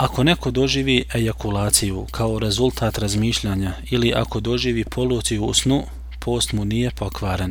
Ako neko doživi ejakulaciju kao rezultat razmišljanja ili ako doživi poluciju u snu, post mu nije pokvaren.